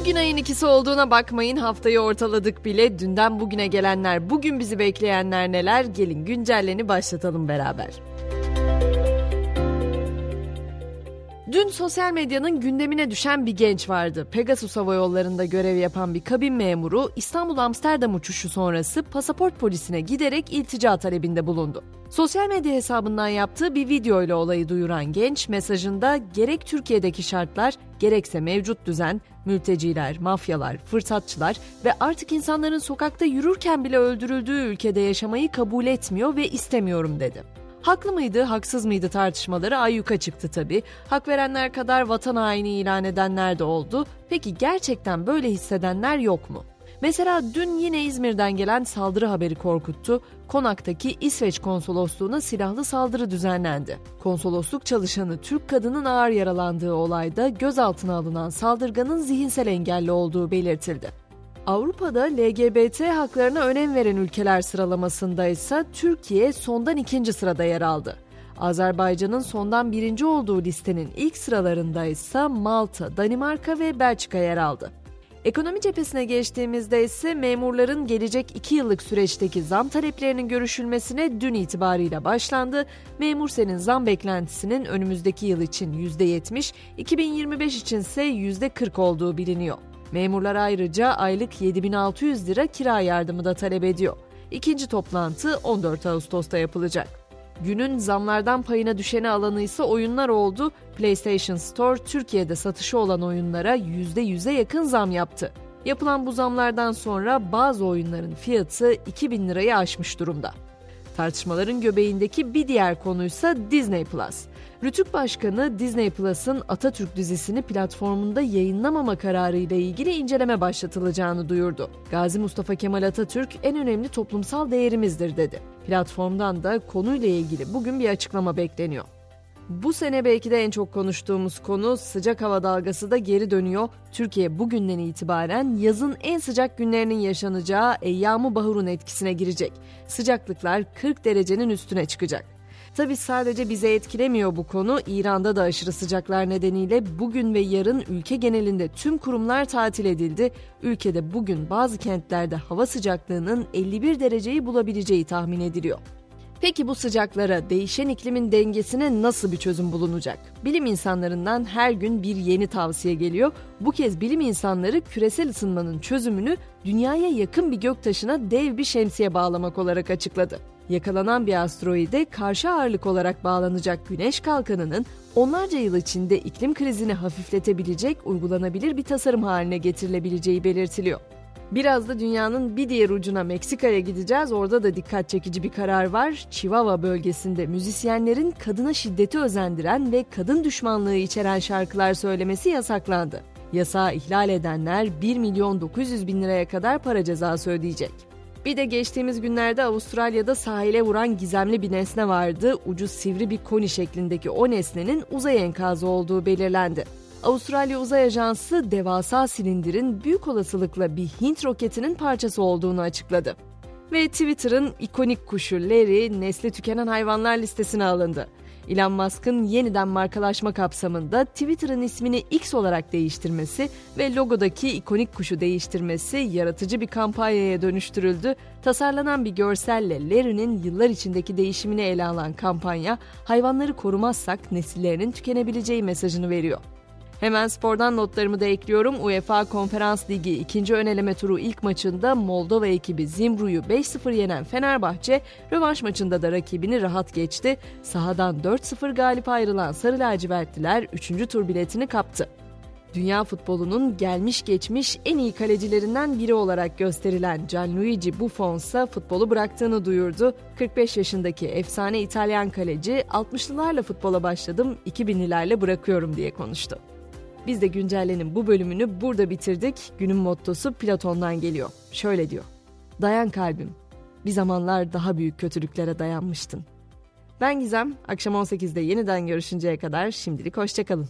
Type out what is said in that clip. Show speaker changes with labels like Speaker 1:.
Speaker 1: Bugün ayın ikisi olduğuna bakmayın haftayı ortaladık bile. Dünden bugüne gelenler, bugün bizi bekleyenler neler? Gelin güncelleni başlatalım beraber. Dün sosyal medyanın gündemine düşen bir genç vardı. Pegasus Hava Yolları'nda görev yapan bir kabin memuru İstanbul-Amsterdam uçuşu sonrası pasaport polisine giderek iltica talebinde bulundu. Sosyal medya hesabından yaptığı bir video ile olayı duyuran genç mesajında gerek Türkiye'deki şartlar gerekse mevcut düzen, mülteciler, mafyalar, fırsatçılar ve artık insanların sokakta yürürken bile öldürüldüğü ülkede yaşamayı kabul etmiyor ve istemiyorum dedi. Haklı mıydı, haksız mıydı tartışmaları ayyuka çıktı tabi. Hak verenler kadar vatan haini ilan edenler de oldu. Peki gerçekten böyle hissedenler yok mu? Mesela dün yine İzmir'den gelen saldırı haberi korkuttu. Konak'taki İsveç konsolosluğuna silahlı saldırı düzenlendi. Konsolosluk çalışanı Türk kadının ağır yaralandığı olayda gözaltına alınan saldırganın zihinsel engelli olduğu belirtildi. Avrupa'da LGBT haklarına önem veren ülkeler sıralamasında ise Türkiye sondan ikinci sırada yer aldı. Azerbaycan'ın sondan birinci olduğu listenin ilk sıralarında ise Malta, Danimarka ve Belçika yer aldı. Ekonomi cephesine geçtiğimizde ise memurların gelecek 2 yıllık süreçteki zam taleplerinin görüşülmesine dün itibariyle başlandı. Memur senin zam beklentisinin önümüzdeki yıl için %70, 2025 için ise %40 olduğu biliniyor. Memurlar ayrıca aylık 7600 lira kira yardımı da talep ediyor. İkinci toplantı 14 Ağustos'ta yapılacak. Günün zamlardan payına düşeni alanı ise oyunlar oldu. PlayStation Store Türkiye'de satışı olan oyunlara %100'e yakın zam yaptı. Yapılan bu zamlardan sonra bazı oyunların fiyatı 2000 lirayı aşmış durumda. Tartışmaların göbeğindeki bir diğer konuysa Disney Plus. Rütük Başkanı Disney Plus'ın Atatürk dizisini platformunda yayınlamama kararı ile ilgili inceleme başlatılacağını duyurdu. Gazi Mustafa Kemal Atatürk en önemli toplumsal değerimizdir dedi. Platformdan da konuyla ilgili bugün bir açıklama bekleniyor. Bu sene belki de en çok konuştuğumuz konu sıcak hava dalgası da geri dönüyor. Türkiye bugünden itibaren yazın en sıcak günlerinin yaşanacağı Eyyam-ı Bahur'un etkisine girecek. Sıcaklıklar 40 derecenin üstüne çıkacak. Tabi sadece bize etkilemiyor bu konu. İran'da da aşırı sıcaklar nedeniyle bugün ve yarın ülke genelinde tüm kurumlar tatil edildi. Ülkede bugün bazı kentlerde hava sıcaklığının 51 dereceyi bulabileceği tahmin ediliyor. Peki bu sıcaklara, değişen iklimin dengesine nasıl bir çözüm bulunacak? Bilim insanlarından her gün bir yeni tavsiye geliyor. Bu kez bilim insanları küresel ısınmanın çözümünü dünyaya yakın bir göktaşına dev bir şemsiye bağlamak olarak açıkladı. Yakalanan bir asteroide karşı ağırlık olarak bağlanacak güneş kalkanının onlarca yıl içinde iklim krizini hafifletebilecek uygulanabilir bir tasarım haline getirilebileceği belirtiliyor. Biraz da dünyanın bir diğer ucuna Meksika'ya gideceğiz. Orada da dikkat çekici bir karar var. Chihuahua bölgesinde müzisyenlerin kadına şiddeti özendiren ve kadın düşmanlığı içeren şarkılar söylemesi yasaklandı. Yasağı ihlal edenler 1 milyon 900 bin liraya kadar para cezası ödeyecek. Bir de geçtiğimiz günlerde Avustralya'da sahile vuran gizemli bir nesne vardı. Ucu sivri bir koni şeklindeki o nesnenin uzay enkazı olduğu belirlendi. Avustralya Uzay Ajansı devasa silindirin büyük olasılıkla bir Hint roketinin parçası olduğunu açıkladı. Ve Twitter'ın ikonik kuşu Larry nesli tükenen hayvanlar listesine alındı. Elon Musk'ın yeniden markalaşma kapsamında Twitter'ın ismini X olarak değiştirmesi ve logodaki ikonik kuşu değiştirmesi yaratıcı bir kampanyaya dönüştürüldü. Tasarlanan bir görselle Larry'nin yıllar içindeki değişimini ele alan kampanya, hayvanları korumazsak nesillerinin tükenebileceği mesajını veriyor. Hemen spordan notlarımı da ekliyorum. UEFA Konferans Ligi ikinci öneleme turu ilk maçında Moldova ekibi Zimbru'yu 5-0 yenen Fenerbahçe, rövanş maçında da rakibini rahat geçti. Sahadan 4-0 galip ayrılan Sarı Lacivertliler 3. tur biletini kaptı. Dünya futbolunun gelmiş geçmiş en iyi kalecilerinden biri olarak gösterilen Gianluigi Buffon ise futbolu bıraktığını duyurdu. 45 yaşındaki efsane İtalyan kaleci 60'lılarla futbola başladım, 2000'lilerle bırakıyorum diye konuştu. Biz de güncellenin bu bölümünü burada bitirdik. Günün mottosu Platon'dan geliyor. Şöyle diyor. Dayan kalbim. Bir zamanlar daha büyük kötülüklere dayanmıştın. Ben Gizem. Akşam 18'de yeniden görüşünceye kadar şimdilik hoşçakalın.